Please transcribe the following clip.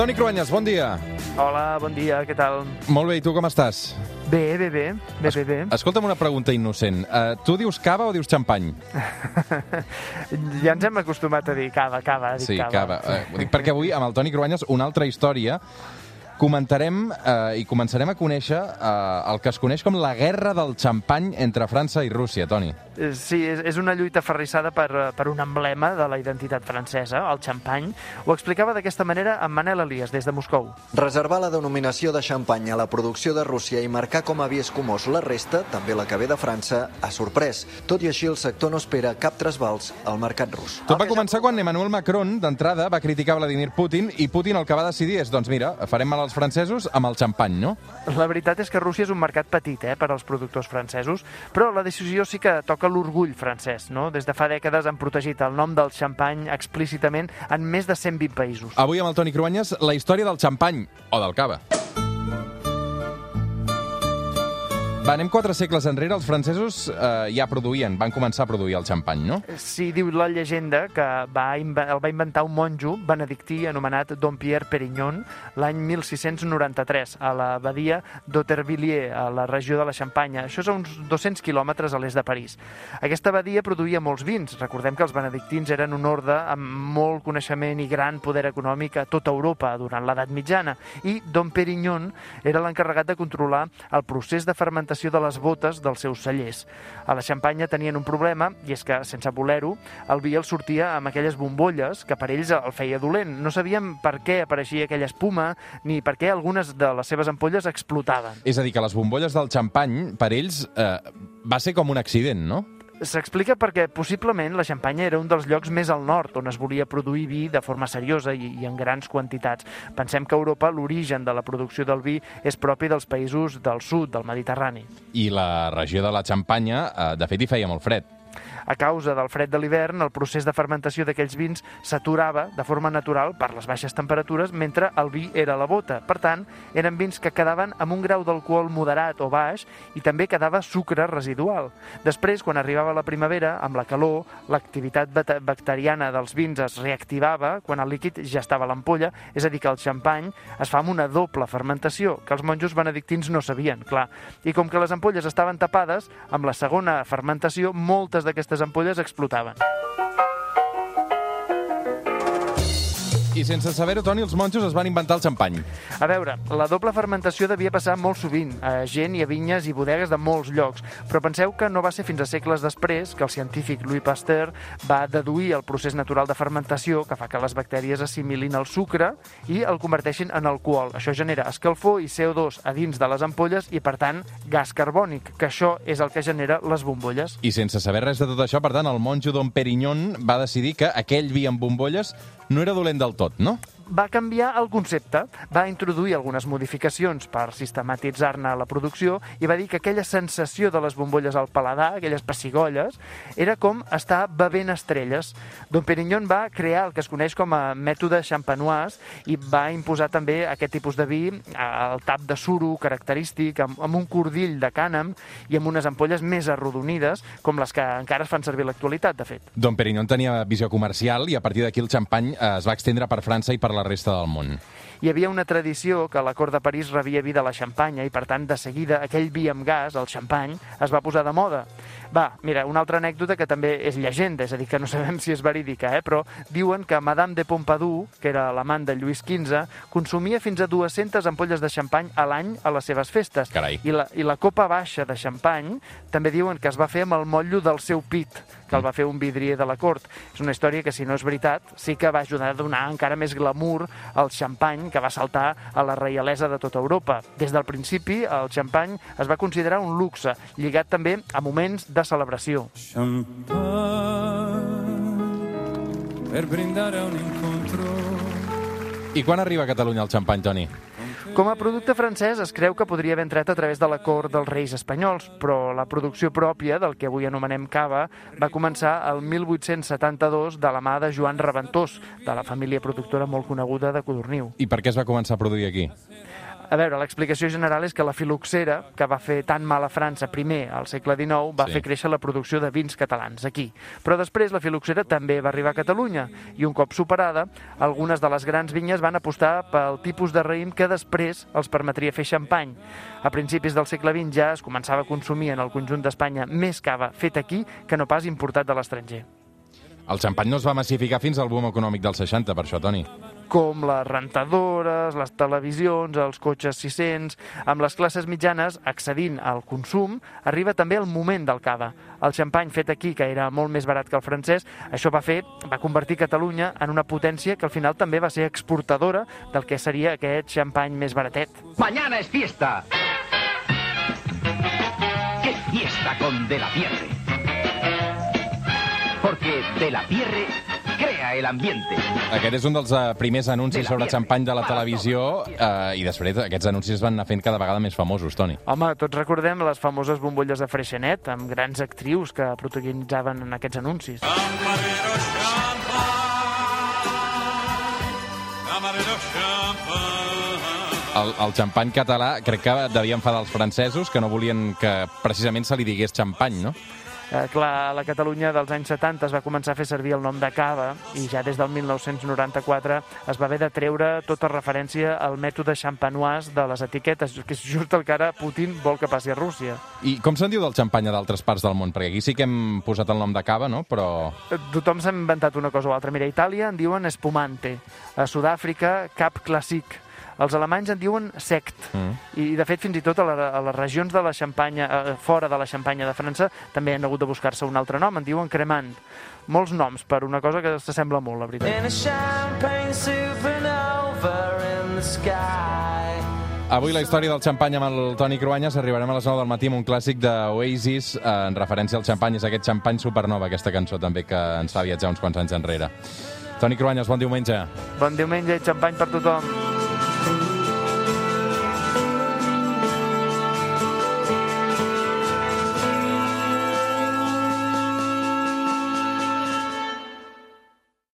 Toni Cruanyes, bon dia. Hola, bon dia, què tal? Molt bé, i tu com estàs? Bé, bé, bé, bé, bé, bé. Escolta'm una pregunta innocent. Uh, tu dius cava o dius xampany? ja ens hem acostumat a dir cava, cava, dic Sí, cava. cava. Uh, ho dic perquè avui, amb el Toni Cruanyes, una altra història comentarem eh, i començarem a conèixer eh, el que es coneix com la guerra del xampany entre França i Rússia, Toni. Eh, Sí, és, és una lluita ferrissada per, eh, per un emblema de la identitat francesa, el xampany. Ho explicava d'aquesta manera en Manel Elias, des de Moscou. Reservar la denominació de xampany a la producció de Rússia i marcar com a vi escumós la resta, també la que ve de França, ha sorprès. Tot i així, el sector no espera cap trasbals al mercat rus. Tot va començar quan Emmanuel Macron, d'entrada, va criticar Vladimir Putin i Putin el que va decidir és, doncs mira, farem mal als francesos amb el xampany, no? La veritat és que Rússia és un mercat petit eh, per als productors francesos, però la decisió sí que toca l'orgull francès. No? Des de fa dècades han protegit el nom del xampany explícitament en més de 120 països. Avui amb el Toni Cruanyes, la història del xampany, o del cava. Va, anem quatre segles enrere, els francesos eh, ja produïen, van començar a produir el xampany, no? Sí, diu la llegenda que va el va inventar un monjo benedictí anomenat Dom Pierre Perignon l'any 1693 a l'abadia d'Autervilliers, a la regió de la Xampanya. Això és a uns 200 quilòmetres a l'est de París. Aquesta abadia produïa molts vins. Recordem que els benedictins eren un orde amb molt coneixement i gran poder econòmic a tota Europa durant l'edat mitjana. I Dom Perignon era l'encarregat de controlar el procés de fermentació de les botes dels seus cellers. A la Xampanya tenien un problema, i és que, sense voler-ho, el vi els sortia amb aquelles bombolles que per ells el feia dolent. No sabien per què apareixia aquella espuma, ni per què algunes de les seves ampolles explotaven. És a dir, que les bombolles del xampany, per ells, eh, va ser com un accident, no? S'explica perquè possiblement la Xampanya era un dels llocs més al nord on es volia produir vi de forma seriosa i, i en grans quantitats. Pensem que a Europa l'origen de la producció del vi és propi dels països del sud, del Mediterrani. I la regió de la Xampanya, eh, de fet, hi feia molt fred. A causa del fred de l'hivern, el procés de fermentació d'aquells vins s'aturava de forma natural per les baixes temperatures mentre el vi era a la bota. Per tant, eren vins que quedaven amb un grau d'alcohol moderat o baix i també quedava sucre residual. Després, quan arribava la primavera, amb la calor, l'activitat bacteriana dels vins es reactivava quan el líquid ja estava a l'ampolla, és a dir, que el xampany es fa amb una doble fermentació, que els monjos benedictins no sabien, clar. I com que les ampolles estaven tapades, amb la segona fermentació, moltes d'aquestes ampolles explotaven. I sense saber-ho, Toni, els monjos es van inventar el xampany. A veure, la doble fermentació devia passar molt sovint a gent i a vinyes i bodegues de molts llocs, però penseu que no va ser fins a segles després que el científic Louis Pasteur va deduir el procés natural de fermentació que fa que les bactèries assimilin el sucre i el converteixin en alcohol. Això genera escalfor i CO2 a dins de les ampolles i, per tant, gas carbònic, que això és el que genera les bombolles. I sense saber res de tot això, per tant, el monjo Don Perignon va decidir que aquell vi amb bombolles no era dolent del tot, no? Va canviar el concepte, va introduir algunes modificacions per sistematitzar-ne la producció i va dir que aquella sensació de les bombolles al paladar, aquelles pessigolles, era com estar bevent estrelles. Don Perignon va crear el que es coneix com a mètode champenoise i va imposar també aquest tipus de vi al tap de suro característic, amb, amb un cordill de cànem i amb unes ampolles més arrodonides, com les que encara es fan servir a l'actualitat, de fet. Don Perignon tenia visió comercial i a partir d'aquí el xampany eh, es va extendre per França i per la resta del món. hi havia una tradició que la cort de París rebia vi de la xampanya i, per tant, de seguida, aquell vi amb gas, el xampany, es va posar de moda. Va, mira, una altra anècdota que també és llegenda, és a dir, que no sabem si és verídica, eh? però diuen que Madame de Pompadour, que era l'amant de Lluís XV, consumia fins a 200 ampolles de xampany a l'any a les seves festes. Carai. I la, I la copa baixa de xampany també diuen que es va fer amb el motllo del seu pit, que el va fer un vidrier de la cort. És una història que, si no és veritat, sí que va ajudar a donar encara més glamour al xampany que va saltar a la reialesa de tota Europa. Des del principi, el xampany es va considerar un luxe, lligat també a moments de celebració. Champagne per brindare a un incontro. I quan arriba a Catalunya el xampany, Toni? Com a producte francès es creu que podria haver entrat a través de la cort dels reis espanyols, però la producció pròpia del que avui anomenem cava va començar el 1872 de la mà de Joan Reventós, de la família productora molt coneguda de Codorniu. I per què es va començar a produir aquí? A veure, l'explicació general és que la filoxera, que va fer tan mal a França primer al segle XIX, va Sí. fer créixer la producció de vins catalans aquí. Però després la filoxera també va arribar a Catalunya i un cop superada, algunes de les grans vinyes van apostar pel tipus de raïm que després els permetria fer xampany. A principis del segle XX ja es començava a consumir en el conjunt d'Espanya més cava fet aquí que no pas importat de l'estranger. El xampany no es va massificar fins al boom econòmic dels 60, per això, Toni. Com les rentadores, les televisions, els cotxes 600... Amb les classes mitjanes accedint al consum, arriba també el moment del cava. El xampany fet aquí, que era molt més barat que el francès, això va fer, va convertir Catalunya en una potència que al final també va ser exportadora del que seria aquest xampany més baratet. Mañana es fiesta. ¿Qué fiesta con De la Pierre? Porque De la Pierre crea el ambiente. Aquest és un dels eh, primers anuncis sobre xampany de la televisió eh, i després aquests anuncis es van anar fent cada vegada més famosos, Toni. Home, tots recordem les famoses bombolles de Freixenet, amb grans actrius que protagonitzaven en aquests anuncis. Camarero champagne, camarero. El, el xampany català crec que devia enfadar els francesos que no volien que precisament se li digués xampany, no? Eh, clar, a la Catalunya dels anys 70 es va començar a fer servir el nom de cava i ja des del 1994 es va haver de treure tota referència al mètode champanoise de les etiquetes, que és just el que ara Putin vol que passi a Rússia. I com se'n diu del xampany a d'altres parts del món? Perquè aquí sí que hem posat el nom de cava, no? Però... Eh, Tothom s'ha inventat una cosa o altra. Mira, a Itàlia en diuen espumante, a Sud-àfrica cap classic, els alemanys en diuen sect, Mm. i de fet fins i tot a, la, a les regions de la Xampanya, eh, fora de la Xampanya de França, també han hagut de buscar-se un altre nom, en diuen cremant. Molts noms per una cosa que s'assembla molt, la veritat. In a champagne supernova in the sky. Avui la història del xampany amb el Toni Cruanyes. Arribarem a les 9 del matí amb un clàssic d'Oasis eh, en referència al xampany. És aquest xampany supernova, aquesta cançó també que ens fa viatjar uns quants anys enrere. Toni Cruanyes, bon diumenge. Bon diumenge i xampany per tothom.